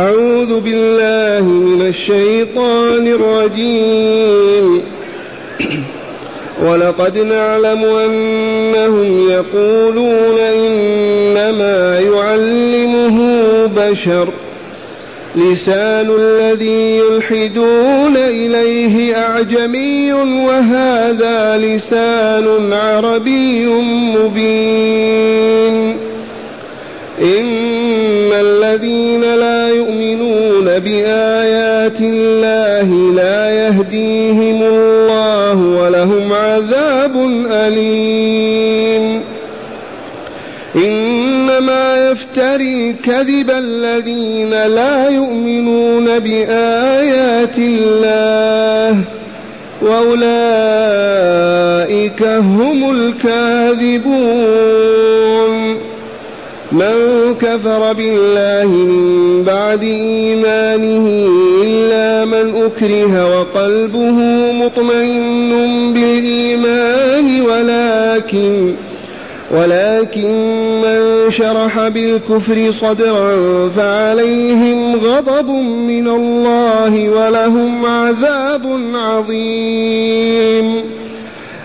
أعوذ بالله من الشيطان الرجيم. ولقد نعلم أنهم يقولون إنما يعلمه بشر. لسان الذي يلحدون إليه أعجمي وهذا لسان عربي مبين. إن الذين لا يؤمنون بآيات الله لا يهديهم الله ولهم عذاب أليم. إنما يفتري كذب الذين لا يؤمنون بآيات الله وأولئك هم الكاذبون. من كفر بالله من بعد إيمانه إلا من أكره وقلبه مطمئن بالإيمان ولكن ولكن من شرح بالكفر صدرا فعليهم غضب من الله ولهم عذاب عظيم.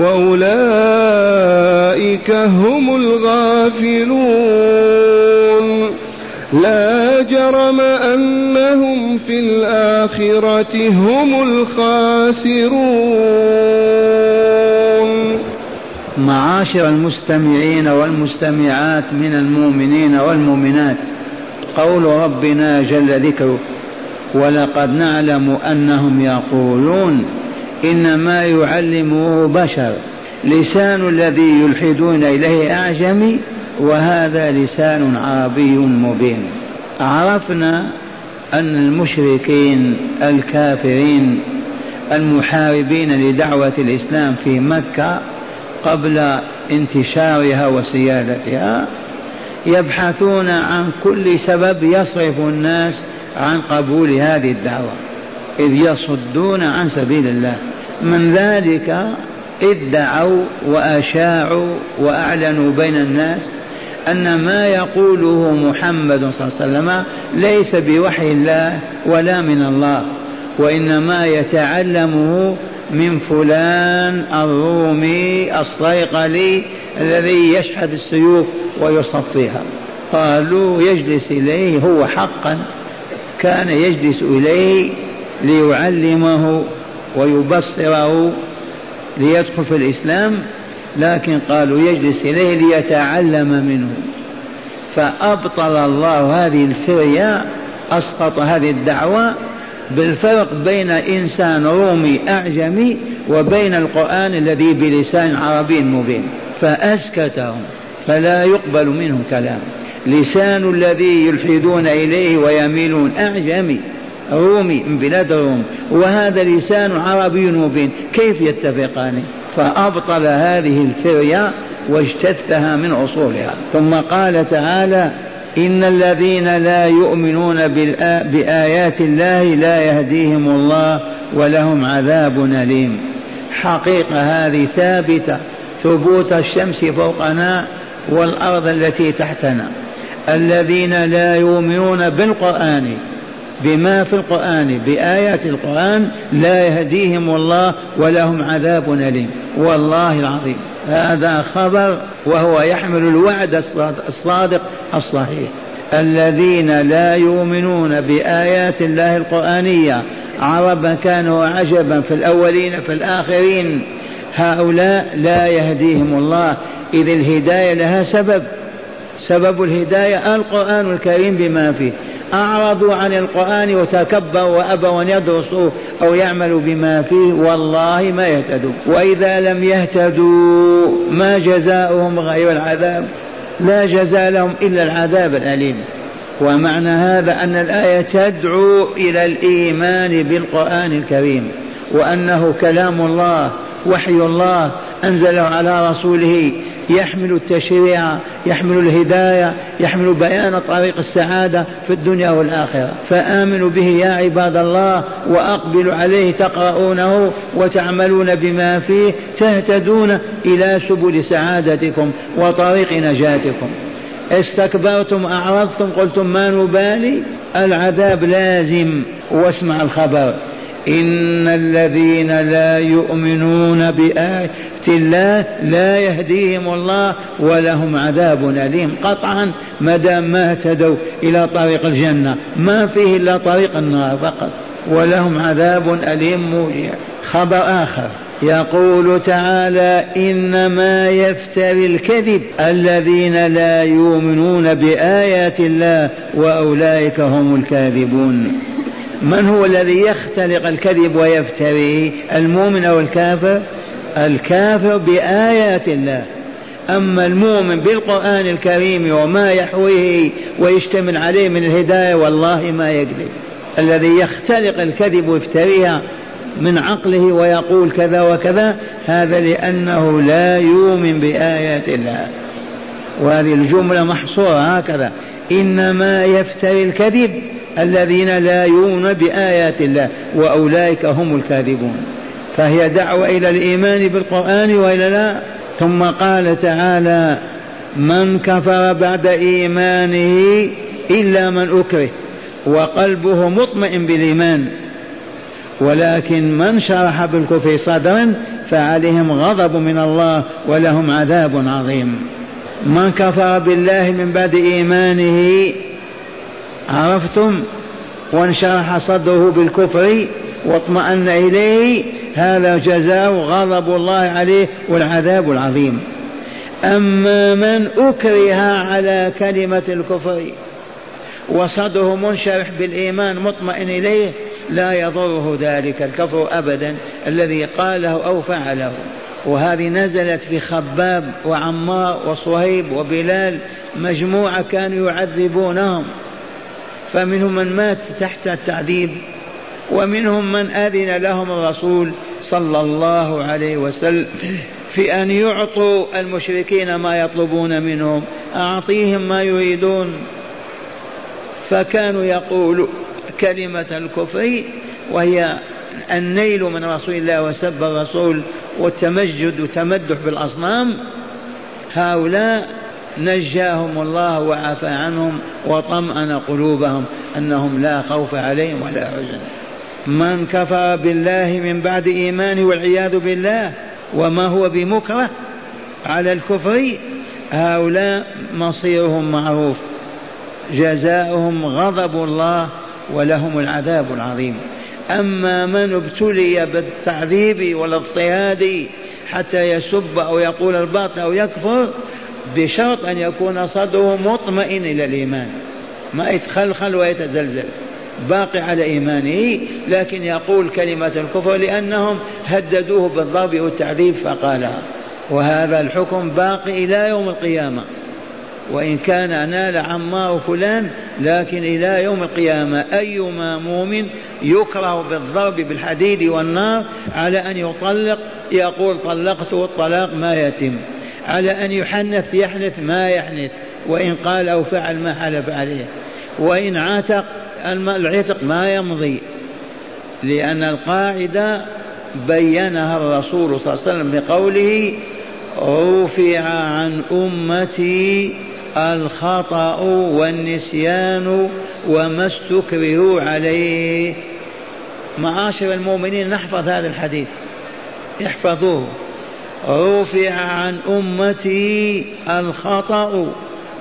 وأولئك هم الغافلون. لا جرم أنهم في الآخرة هم الخاسرون. معاشر المستمعين والمستمعات من المؤمنين والمؤمنات قول ربنا جل ذكره ولقد نعلم أنهم يقولون إنما يعلمه بشر. لسان الذي يلحدون إليه أعجمي وهذا لسان عربي مبين. عرفنا أن المشركين الكافرين المحاربين لدعوة الإسلام في مكة قبل انتشارها وسيادتها يبحثون عن كل سبب يصرف الناس عن قبول هذه الدعوة. إذ يصدون عن سبيل الله. من ذلك ادعوا وأشاعوا وأعلنوا بين الناس أن ما يقوله محمد صلى الله عليه وسلم ليس بوحي الله ولا من الله وإنما يتعلمه من فلان الرومي الصيقلي الذي يشحذ السيوف ويصفيها. قالوا يجلس إليه هو حقا كان يجلس إليه ليعلمه ويبصره ليدخل في الإسلام لكن قالوا يجلس إليه ليتعلم منه. فأبطل الله هذه الفرية أسقط هذه الدعوة بالفرق بين إنسان رومي أعجمي وبين القرآن الذي بلسان عربي مبين. فأسكتهم فلا يقبل منه كلام. لسان الذي يلحدون إليه ويميلون أعجمي. رومي من بلاد الروم وهذا لسان عربي مبين كيف يتفقان؟ فأبطل هذه الفرية واجتثها من أصولها. ثم قال تعالى إن الذين لا يؤمنون بآيات الله لا يهديهم الله ولهم عذاب أليم. حقيقة هذه ثابتة ثبوت الشمس فوقنا والأرض التي تحتنا. الذين لا يؤمنون بالقرآن بما في القرآن بآيات القرآن لا يهديهم الله ولهم عذاب أليم. والله العظيم. هذا خبر وهو يحمل الوعد الصادق الصحيح. الذين لا يؤمنون بآيات الله القرآنية عربا كانوا عجبا في الأولين في الآخرين. هؤلاء لا يهديهم الله. إذ الهداية لها سبب. سبب الهداية القرآن الكريم بما فيه. أعرضوا عن القرآن وتكبروا وأبوا أن يدرسوا أو يعملوا بما فيه والله ما يهتدوا وإذا لم يهتدوا ما جزاؤهم غير العذاب. لا جزاء لهم إلا العذاب الأليم. ومعنى هذا أن الآية تدعو إلى الإيمان بالقرآن الكريم وأنه كلام الله وحي الله أنزله على رسوله يحمل التشريع يحمل الهداية يحمل بيان طريق السعادة في الدنيا والآخرة. فآمنوا به يا عباد الله وأقبلوا عليه تقرؤونه وتعملون بما فيه تهتدون إلى سبل سعادتكم وطريق نجاتكم. استكبرتم أعرضتم قلتم ما نبالي؟ العذاب لازم. واسمع الخبر. إن الذين لا يؤمنون بآية الله لا يهديهم الله ولهم عذاب أليم. قطعا ما دام ما اهتدوا إلى طريق الجنة ما فيه إلا طريق النار فقط. ولهم عذاب أليم موجع. خبر آخر. يقول تعالى إنما يفتري الكذب الذين لا يؤمنون بآيات الله وأولئك هم الكاذبون. من هو الذي يختلق الكذب ويفتري المؤمن أو الكافر؟ الكافر بآيات الله. أما المؤمن بالقرآن الكريم وما يحويه ويشتمل عليه من الهداية والله ما يكذب الذي يختلق الكذب ويفتريها من عقله ويقول كذا وكذا هذا لأنه لا يؤمن بآيات الله. وهذه الجملة محصورة هكذا. إنما يفتري الكذب الذين لا يؤمنون بآيات الله وأولئك هم الكاذبون. فهي دعوة إلى الإيمان بالقرآن وإلى لا. ثم قال تعالى من كفر بعد إيمانه إلا من أكره وقلبه مطمئن بالإيمان ولكن من شرح بالكفر صدرا فعليهم غضب من الله ولهم عذاب عظيم. من كفر بالله من بعد إيمانه عرفتم وانشرح صدره بالكفر واطمأن إليه هذا جزاء غضب الله عليه والعذاب العظيم. أما من أكره على كلمة الكفر وصدره منشرح بالإيمان مطمئن إليه لا يضره ذلك الكفر أبدا الذي قاله أو فعله. وهذه نزلت في خباب وعمار وصهيب وبلال مجموعة كانوا يعذبونهم. فمنهم من مات تحت التعذيب. ومنهم من أذن لهم الرسول صلى الله عليه وسلم في أن يعطوا المشركين ما يطلبون منهم أعطيهم ما يريدون. فكانوا يقولوا كلمة الكفر وهي النيل من رسول الله وسب الرسول والتمجد وتمدح بالأصنام. هؤلاء نجاهم الله وعفى عنهم وطمأن قلوبهم أنهم لا خوف عليهم ولا حزن. من كفر بالله من بعد إيمانه والعياذ بالله وما هو بمكره على الكفر هؤلاء مصيرهم معروف جزاؤهم غضب الله ولهم العذاب العظيم. أما من ابتلي بالتعذيب والاضطهاد حتى يسب أو يقول الباطل أو يكفر بشرط أن يكون صدره مطمئن إلى الإيمان ما يتخلخل ويتزلزل. باقي على إيمانه لكن يقول كلمة الكفر لأنهم هددوه بالضرب والتعذيب فقالها وهذا الحكم باقي إلى يوم القيامة. وإن كان نال عمار فلان لكن إلى يوم القيامة أيما مؤمن يكره بالضرب بالحديد والنار على أن يطلق يقول طلقت والطلاق ما يتم. على أن يحنث يحنث ما يحنث وإن قال أو فعل ما حلف عليه. وإن عتق العتق ما يمضي. لأن القاعدة بينها الرسول صلى الله عليه وسلم بقوله رفع عن أمتي الخطأ والنسيان وما استكرهوا عليه. معاشر المؤمنين نحفظ هذا الحديث. احفظوه. رفع عن أمتي الخطأ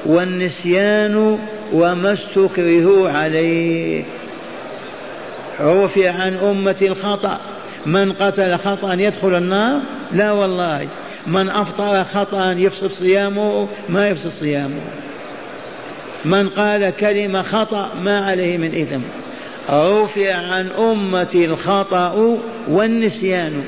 والنسيان وما استكرهوا عليه. رفع عن أمتي الخطأ. من قتل خطأ يدخل النار؟ لا والله. من أفطر خطأ يفسد صيامه؟ ما يفسد صيامه. من قال كلمة خطأ ما عليه من إثم. رفع عن أمتي الخطأ والنسيان.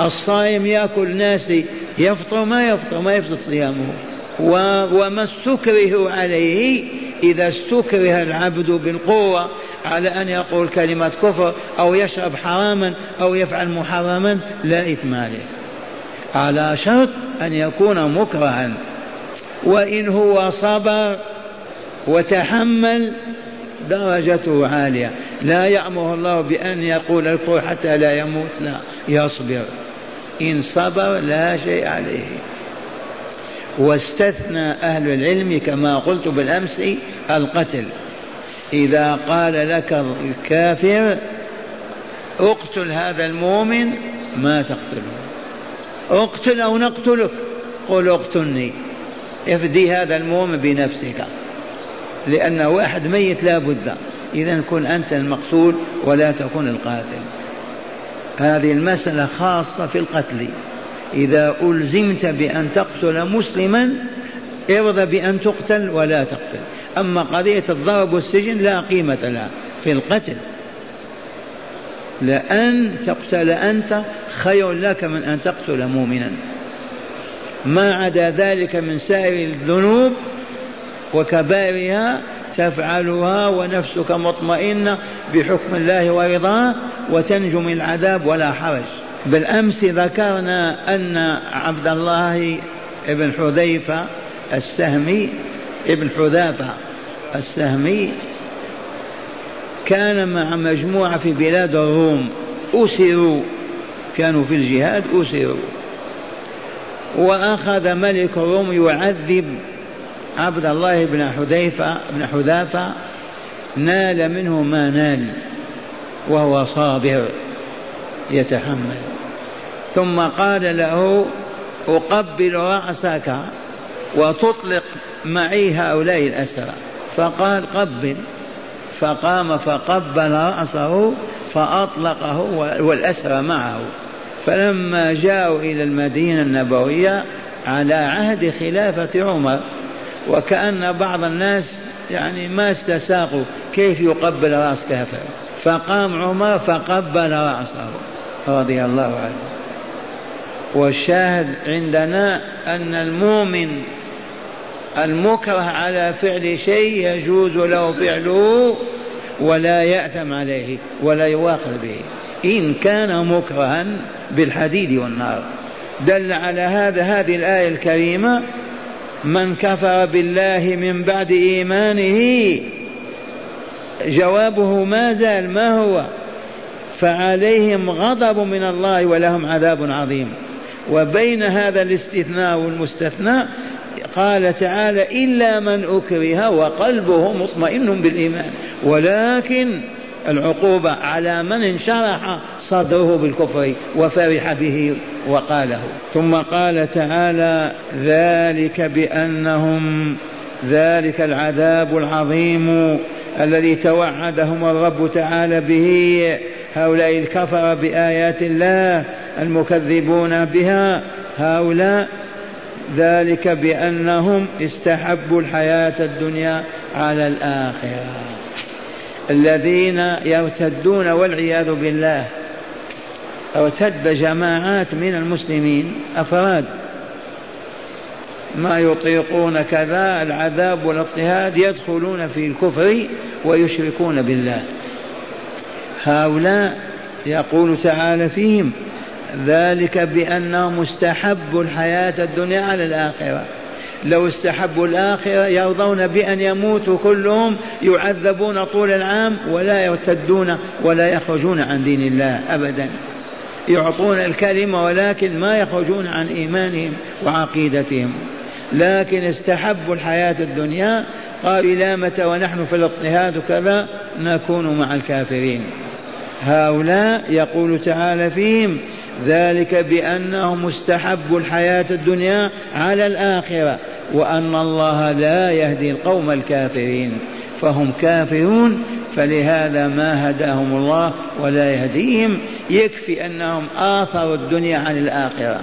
الصائم يأكل ناسي يفطر ما يفطر ما يفسد صيامه. وما استكره عليه إذا استكره العبد بالقوة على أن يقول كلمة كفر أو يشرب حراما أو يفعل محرما لا إثم عليه. على شرط أن يكون مكرها. وإن هو صبر وتحمل درجته عالية. لا يأمر الله بأن يقول الكفر حتى لا يموت لا يصبر. إن صبر لا شيء عليه. واستثنى أهل العلم كما قلت بالأمس القتل. إذا قال لك الكافر اقتل هذا المؤمن ما تقتله. اقتل أو نقتلك قل اقتلني. افدي هذا المؤمن بنفسك. لأن واحد ميت لا بد. إذا كن أنت المقتول ولا تكون القاتل. هذه المسألة خاصة في القتل. إذا ألزمت بأن تقتل مسلما ارضى بأن تقتل ولا تقتل. أما قضية الضرب والسجن لا قيمة لها في القتل. لأن تقتل أنت خير لك من أن تقتل مؤمنا. ما عدا ذلك من سائر الذنوب وكبائرها تفعلها ونفسك مطمئنة بحكم الله ورضاه وتنجو من العذاب ولا حرج. بالأمس ذكرنا أن عبد الله بن حذيفة السهمي ابن حذافة السهمي كان مع مجموعة في بلاد الروم أسروا كانوا في الجهاد أسروا. وأخذ ملك الروم يعذب عبد الله بن حذيفة بن حذافة نال منه ما نال وهو صابر يتحمل. ثم قال له أقبل رأسك وتطلق معي هؤلاء الأسرى. فقال قبل. فقام فقبل رأسه فأطلقه والأسرى معه. فلما جاءوا إلى المدينة النبوية على عهد خلافة عمر وكأن بعض الناس يعني ما استساقوا كيف يقبل رأس كافر. فقام عمر فقبل رأسه رضي الله عنه. والشاهد عندنا أن المؤمن المكره على فعل شيء يجوز له فعله ولا يأثم عليه ولا يواخذ به. إن كان مكرها بالحديد والنار. دل على هذا هذه الآية الكريمة من كفر بالله من بعد إيمانه جوابه ما زال ما هو فعليهم غضب من الله ولهم عذاب عظيم. وبين هذا الاستثناء والمستثنى قال تعالى إلا من أكره وقلبه مطمئن بالإيمان. ولكن العقوبة على من انشرح صدره بالكفر وفرح به وقاله. ثم قال تعالى ذلك بأنهم ذلك العذاب العظيم الذي توعدهم الرب تعالى به هؤلاء الكفر بآيات الله المكذبون بها هؤلاء ذلك بأنهم استحبوا الحياة الدنيا على الآخرة. الذين يرتدون والعياذ بالله ارتد جماعات من المسلمين أفراد. ما يطيقون كذا العذاب والاضطهاد يدخلون في الكفر ويشركون بالله. هؤلاء يقول تعالى فيهم ذلك بأنهم استحبوا الحياة الدنيا على الآخرة. لو استحبوا الآخرة يرضون بأن يموتوا كلهم يعذبون طول العام ولا يرتدون ولا يخرجون عن دين الله أبدا. يعطون الكلمة ولكن ما يخرجون عن إيمانهم وعقيدتهم. لكن استحبوا الحياة الدنيا قالوا إلى متى ونحن في الاضطهاد كذا نكون مع الكافرين. هؤلاء يقول تعالى فيهم ذلك بأنهم استحبوا الحياة الدنيا على الآخرة وأن الله لا يهدي القوم الكافرين. فهم كافرون فلهذا ما هداهم الله ولا يهديهم. يكفي أنهم آثروا الدنيا عن الآخرة.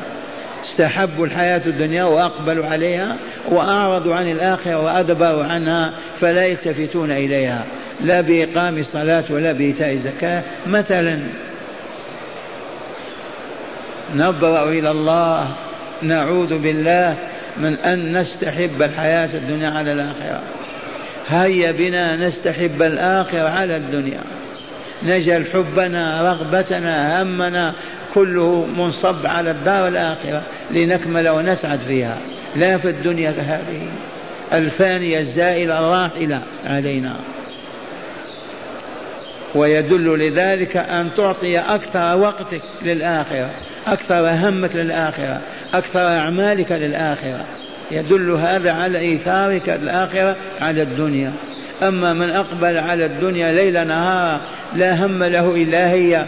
استحبوا الحياة الدنيا وأقبلوا عليها وأعرضوا عن الآخرة وأدبروا عنها فلا يلتفتون إليها. لا بإقام الصلاة ولا بإيتاء الزكاة. مثلا نبرأ إلى الله نعوذ بالله من أن نستحب الحياة الدنيا على الآخرة. هيا بنا نستحب الآخرة على الدنيا. نجعل حبنا رغبتنا همنا كله منصب على الدار الآخرة لنكمل ونسعد فيها. لا في الدنيا هذه الفانية الزائلة الراحلة علينا. ويدل لذلك أن تعطي أكثر وقتك للآخرة أكثر همك للآخرة أكثر أعمالك للآخرة. يدل هذا على إيثارك الآخرة على الدنيا. أما من أقبل على الدنيا ليل نهار لا هم له إلا هي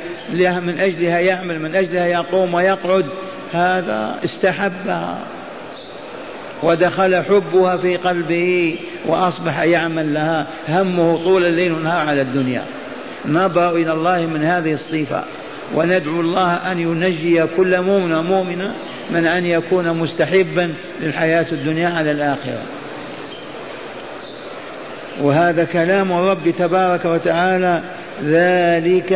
من أجلها يعمل من أجلها يقوم ويقعد هذا استحبها. ودخل حبها في قلبه وأصبح يعمل لها همه طول الليل والنهار على الدنيا. نبرأ إلى الله من هذه الصفة وندعو الله أن ينجي كل مؤمن ومؤمنة من أن يكون مستحبا للحياة الدنيا على الآخرة. وهذا كلام الرب تبارك وتعالى ذلك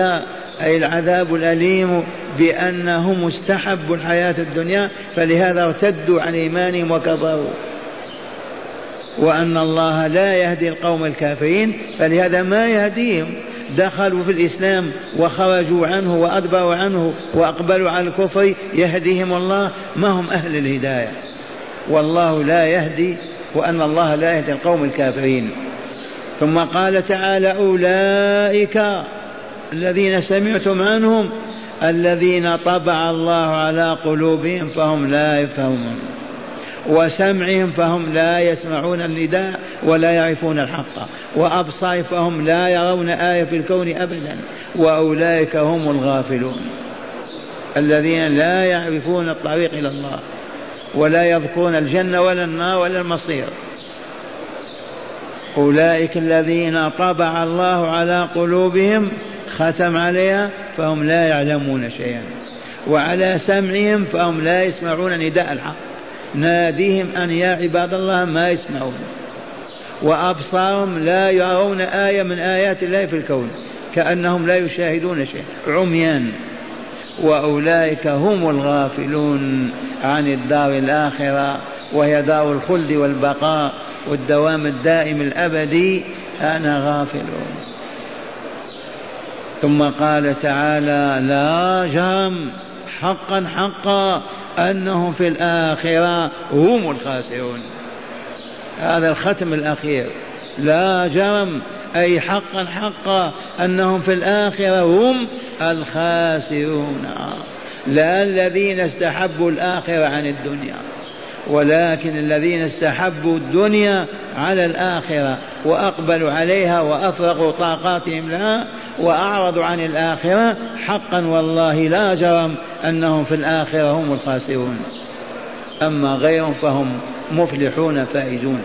أي العذاب الأليم بأنهم استحبوا الحياة الدنيا فلهذا ارتدوا عن إيمانهم وكفروا. وأن الله لا يهدي القوم الكافرين فلهذا ما يهديهم؟ دخلوا في الإسلام وخرجوا عنه وأدبروا عنه وأقبلوا على الكفر يهديهم الله. ما هم أهل الهداية؟ والله لا يهدي وأن الله لا يهدي القوم الكافرين. ثم قال تعالى أولئك الذين سمعتم عنهم الذين طبع الله على قلوبهم فهم لا يفهمون. وسمعهم فهم لا يسمعون النداء ولا يعرفون الحق وأبصار فهم لا يرون آية في الكون أبدا وأولئك هم الغافلون الذين لا يعرفون الطريق إلى الله ولا يذكرون الجنة ولا النار ولا المصير. أولئك الذين طبع الله على قلوبهم ختم عليها فهم لا يعلمون شيئا وعلى سمعهم فهم لا يسمعون نداء الحق. ناديهم أن يا عباد الله ما يسمعون. وأبصارهم لا يرون آية من آيات الله في الكون كأنهم لا يشاهدون شيء عميان. وأولئك هم الغافلون عن الدار الآخرة وهي دار الخلد والبقاء والدوام الدائم الأبدي. أنا غافلون. ثم قال تعالى لا جرم. حقا حقا أنهم في الآخرة هم الخاسرون. هذا الختم الأخير. لا جرم أي حقا حقا أنهم في الآخرة هم الخاسرون. لا الذين استحبوا الآخرة عن الدنيا. ولكن الذين استحبوا الدنيا على الآخرة وأقبلوا عليها وأفرغوا طاقاتهم لها وأعرضوا عن الآخرة حقا والله لا جرم أنهم في الآخرة هم الخاسرون. أما غيرهم فهم مفلحون فائزون.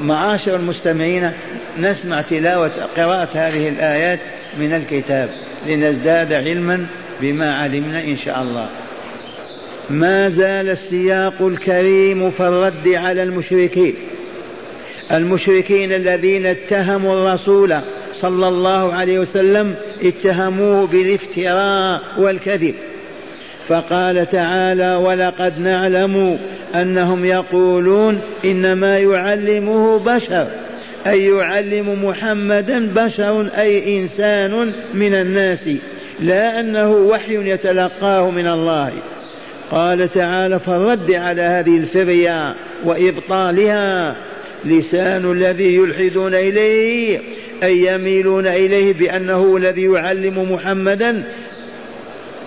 معاشر المستمعين نسمع تلاوة قراءة هذه الآيات من الكتاب لنزداد علما بما علمنا إن شاء الله. ما زال السياق الكريم في الرد على المشركين. المشركين الذين اتهموا الرسول صلى الله عليه وسلم اتهموه بالافتراء والكذب. فقال تعالى ولقد نعلم أنهم يقولون إنما يعلمه بشر أي يعلم محمدا بشر أي إنسان من الناس لا أنه وحي يتلقاه من الله. قال تعالى فالرد على هذه الفرية وإبطالها لسان الذي يلحدون إليه أي يميلون إليه بأنه الذي يعلم محمدا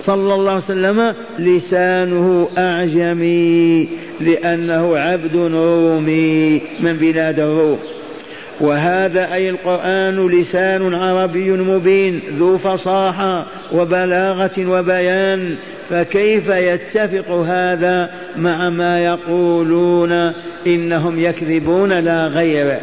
صلى الله عليه وسلم لسانه أعجمي لأنه عبد رومي من بلاد الروم. وهذا أي القرآن لسان عربي مبين ذو فصاحة وبلاغة وبيان فكيف يتفق هذا مع ما يقولون؟ إنهم يكذبون لا غير.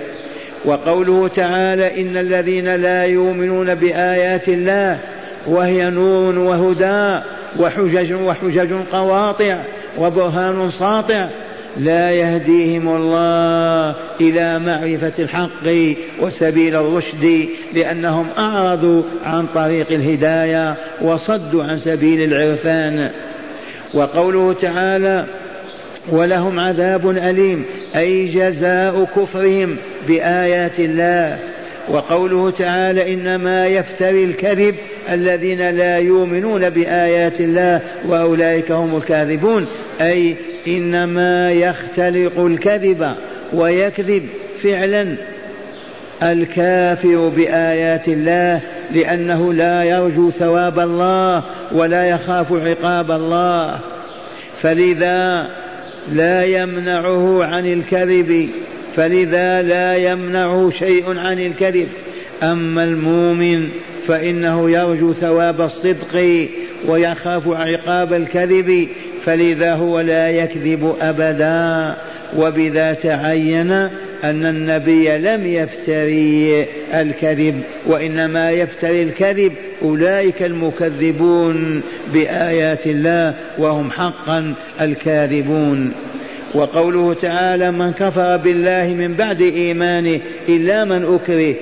وقوله تعالى إن الذين لا يؤمنون بآيات الله وهي نور وهدى وحجج وحجج قواطع وبرهان ساطع لا يهديهم الله إلى معرفة الحق وسبيل الرشد لأنهم أعرضوا عن طريق الهداية وصدوا عن سبيل العرفان. وقوله تعالى ولهم عذاب أليم أي جزاء كفرهم بآيات الله وقوله تعالى إنما يفتري الكذب الذين لا يؤمنون بآيات الله وأولئك هم الكاذبون أي إنما يختلق الكذب ويكذب فعلا. الكافر بآيات الله لأنه لا يرجو ثواب الله ولا يخاف عقاب الله. فلذا لا يمنعه عن الكذب فلذا لا يمنعه شيء عن الكذب. أما المؤمن فإنه يرجو ثواب الصدق ويخاف عقاب الكذب فلذا هو لا يكذب أبدا وبذا تعين أن النبي لم يفتري الكذب وإنما يفتري الكذب أولئك المكذبون بآيات الله وهم حقا الكاذبون. وقوله تعالى من كفر بالله من بعد إيمانه إلا من أكره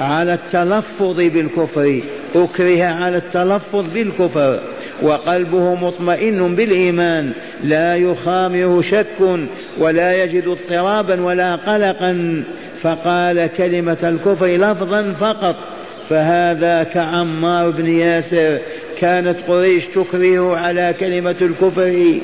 على التلفظ بالكفر أكره على التلفظ بالكفر. وقلبه مطمئن بالإيمان لا يخامره شك ولا يجد اضطرابا ولا قلقا فقال كلمة الكفر لفظا فقط فهذا كعمار بن ياسر كانت قريش تكره على كلمة الكفر.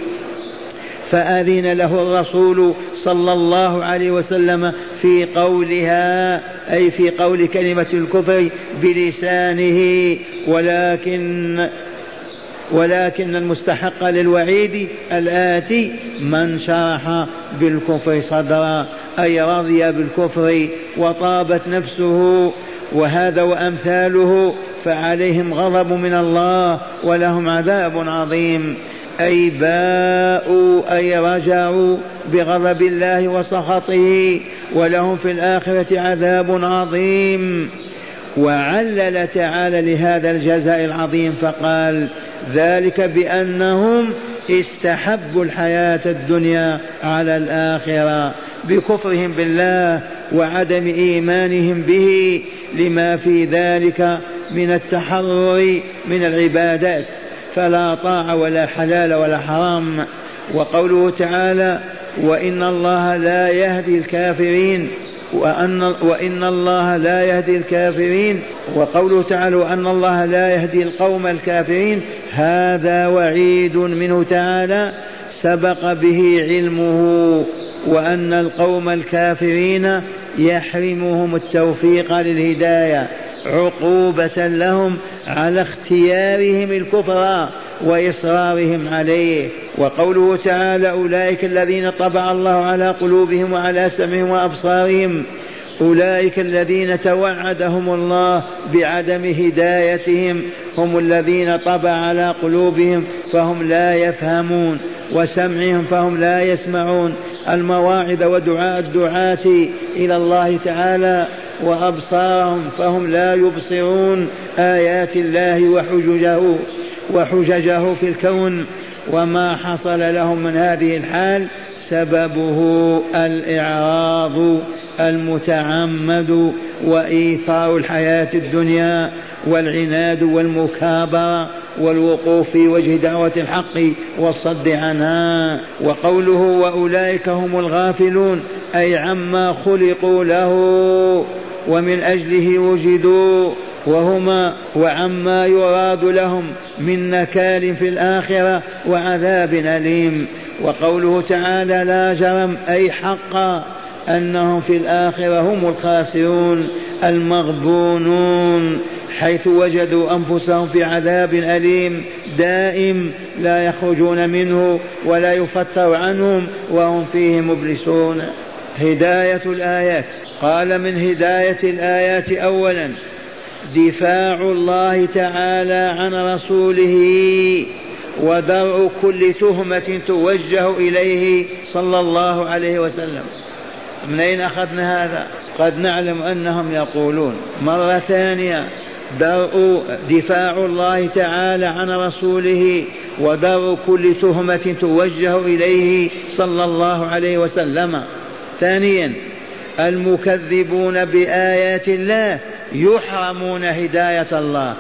فأذن له الرسول صلى الله عليه وسلم في قولها أي في قول كلمة الكفر بلسانه ولكن ولكن المستحق للوعيد الآتي من شرح بالكفر صدرا أي رضي بالكفر وطابت نفسه وهذا وأمثاله فعليهم غضب من الله ولهم عذاب عظيم. أي باءوا أي رجعوا بغضب الله وسخطه ولهم في الآخرة عذاب عظيم. وعلل تعالى لهذا الجزاء العظيم فقال ذلك بأنهم استحبوا الحياة الدنيا على الآخرة بكفرهم بالله وعدم إيمانهم به لما في ذلك من التحرر من العبادات. فلا طاعة ولا حلال ولا حرام. وقوله تعالى وإن الله لا يهدي الكافرين وأن وإن الله لا يهدي الكافرين وقوله تعالى وأن الله لا يهدي القوم الكافرين هذا وعيد منه تعالى سبق به علمه وأن القوم الكافرين يحرمهم التوفيق للهداية عقوبة لهم على اختيارهم الكفر وإصرارهم عليه. وقوله تعالى أولئك الذين طبع الله على قلوبهم وعلى سمعهم وأبصارهم. أولئك الذين توعدهم الله بعدم هدايتهم. هم الذين طبع على قلوبهم فهم لا يفهمون. وسمعهم فهم لا يسمعون. المواعظ ودعاء الدعاة إلى الله تعالى. وأبصارهم فهم لا يبصرون آيات الله وحججه وحججه في الكون وما حصل لهم من هذه الحال سببه الإعراض المتعمد وإيثار الحياة الدنيا والعناد والمكابرة والوقوف في وجه دعوة الحق والصد عنها وقوله وأولئك هم الغافلون أي عما خلقوا له ومن أجله وجدوا وهما وعما يراد لهم من نكال في الآخرة وعذاب أليم. وقوله تعالى لا جرم أي حقا أنهم في الآخرة هم الخاسرون المغبونون حيث وجدوا أنفسهم في عذاب أليم دائم لا يخرجون منه ولا يفتر عنهم وهم فيه مبلسون. هداية الآيات. قال من هداية الآيات أولا دفاع الله تعالى عن رسوله ودرء كل تهمة توجه إليه صلى الله عليه وسلم. من أين أخذنا هذا؟ قد نعلم أنهم يقولون. مرة ثانية درء دفاع الله تعالى عن رسوله ودرء كل تهمة توجه إليه صلى الله عليه وسلم. ثانيا المكذبون بآيات الله يحرمون هداية الله.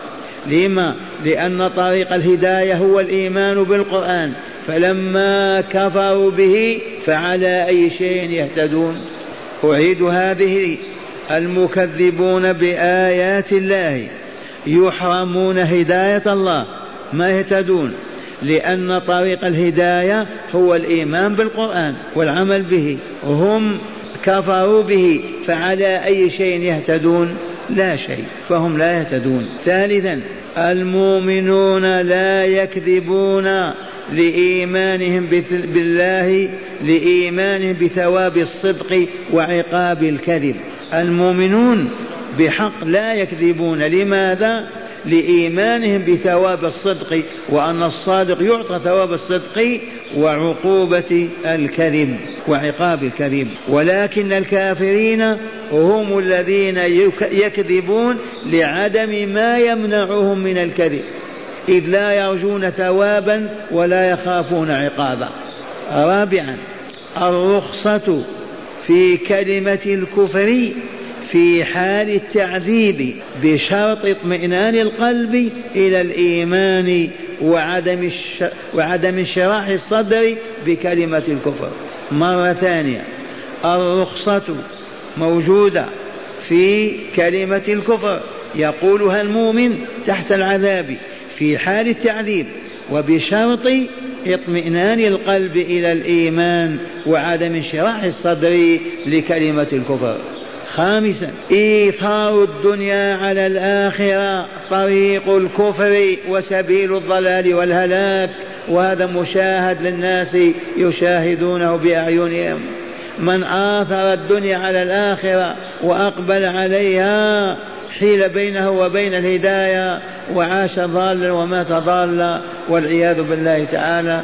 لما؟ لأن طريق الهداية هو الإيمان بالقرآن. فلما كفروا به فعلى أي شيء يهتدون؟ أعيد هذه. المكذبون بآيات الله يحرمون هداية الله. ما يهتدون؟ لأن طريق الهداية هو الإيمان بالقرآن والعمل به هم كفروا به فعلى أي شيء يهتدون؟ لا شيء فهم لا يهتدون. ثالثا المؤمنون لا يكذبون لإيمانهم بالله لإيمانهم بثواب الصدق وعقاب الكذب. المؤمنون بحق لا يكذبون. لماذا؟ لإيمانهم بثواب الصدق وأن الصادق يعطى ثواب الصدق وعقوبة الكذب وعقاب الكذب. ولكن الكافرين هم الذين يكذبون لعدم ما يمنعهم من الكذب. إذ لا يرجون ثوابا ولا يخافون عقابا. رابعا الرخصة في كلمة الكفر في حال التعذيب بشرط اطمئنان القلب إلى الإيمان وعدم وعدم انشراح الصدر بكلمة الكفر. مرة ثانية الرخصة موجودة في كلمة الكفر. يقولها المؤمن تحت العذاب في حال التعذيب وبشرط اطمئنان القلب إلى الإيمان وعدم انشراح الصدر لكلمة الكفر. خامسا إيثار الدنيا على الآخرة طريق الكفر وسبيل الضلال والهلاك. وهذا مشاهد للناس يشاهدونه بأعينهم. من آثر الدنيا على الآخرة وأقبل عليها حيل بينه وبين الهداية وعاش ضالا ومات ضالا والعياذ بالله تعالى.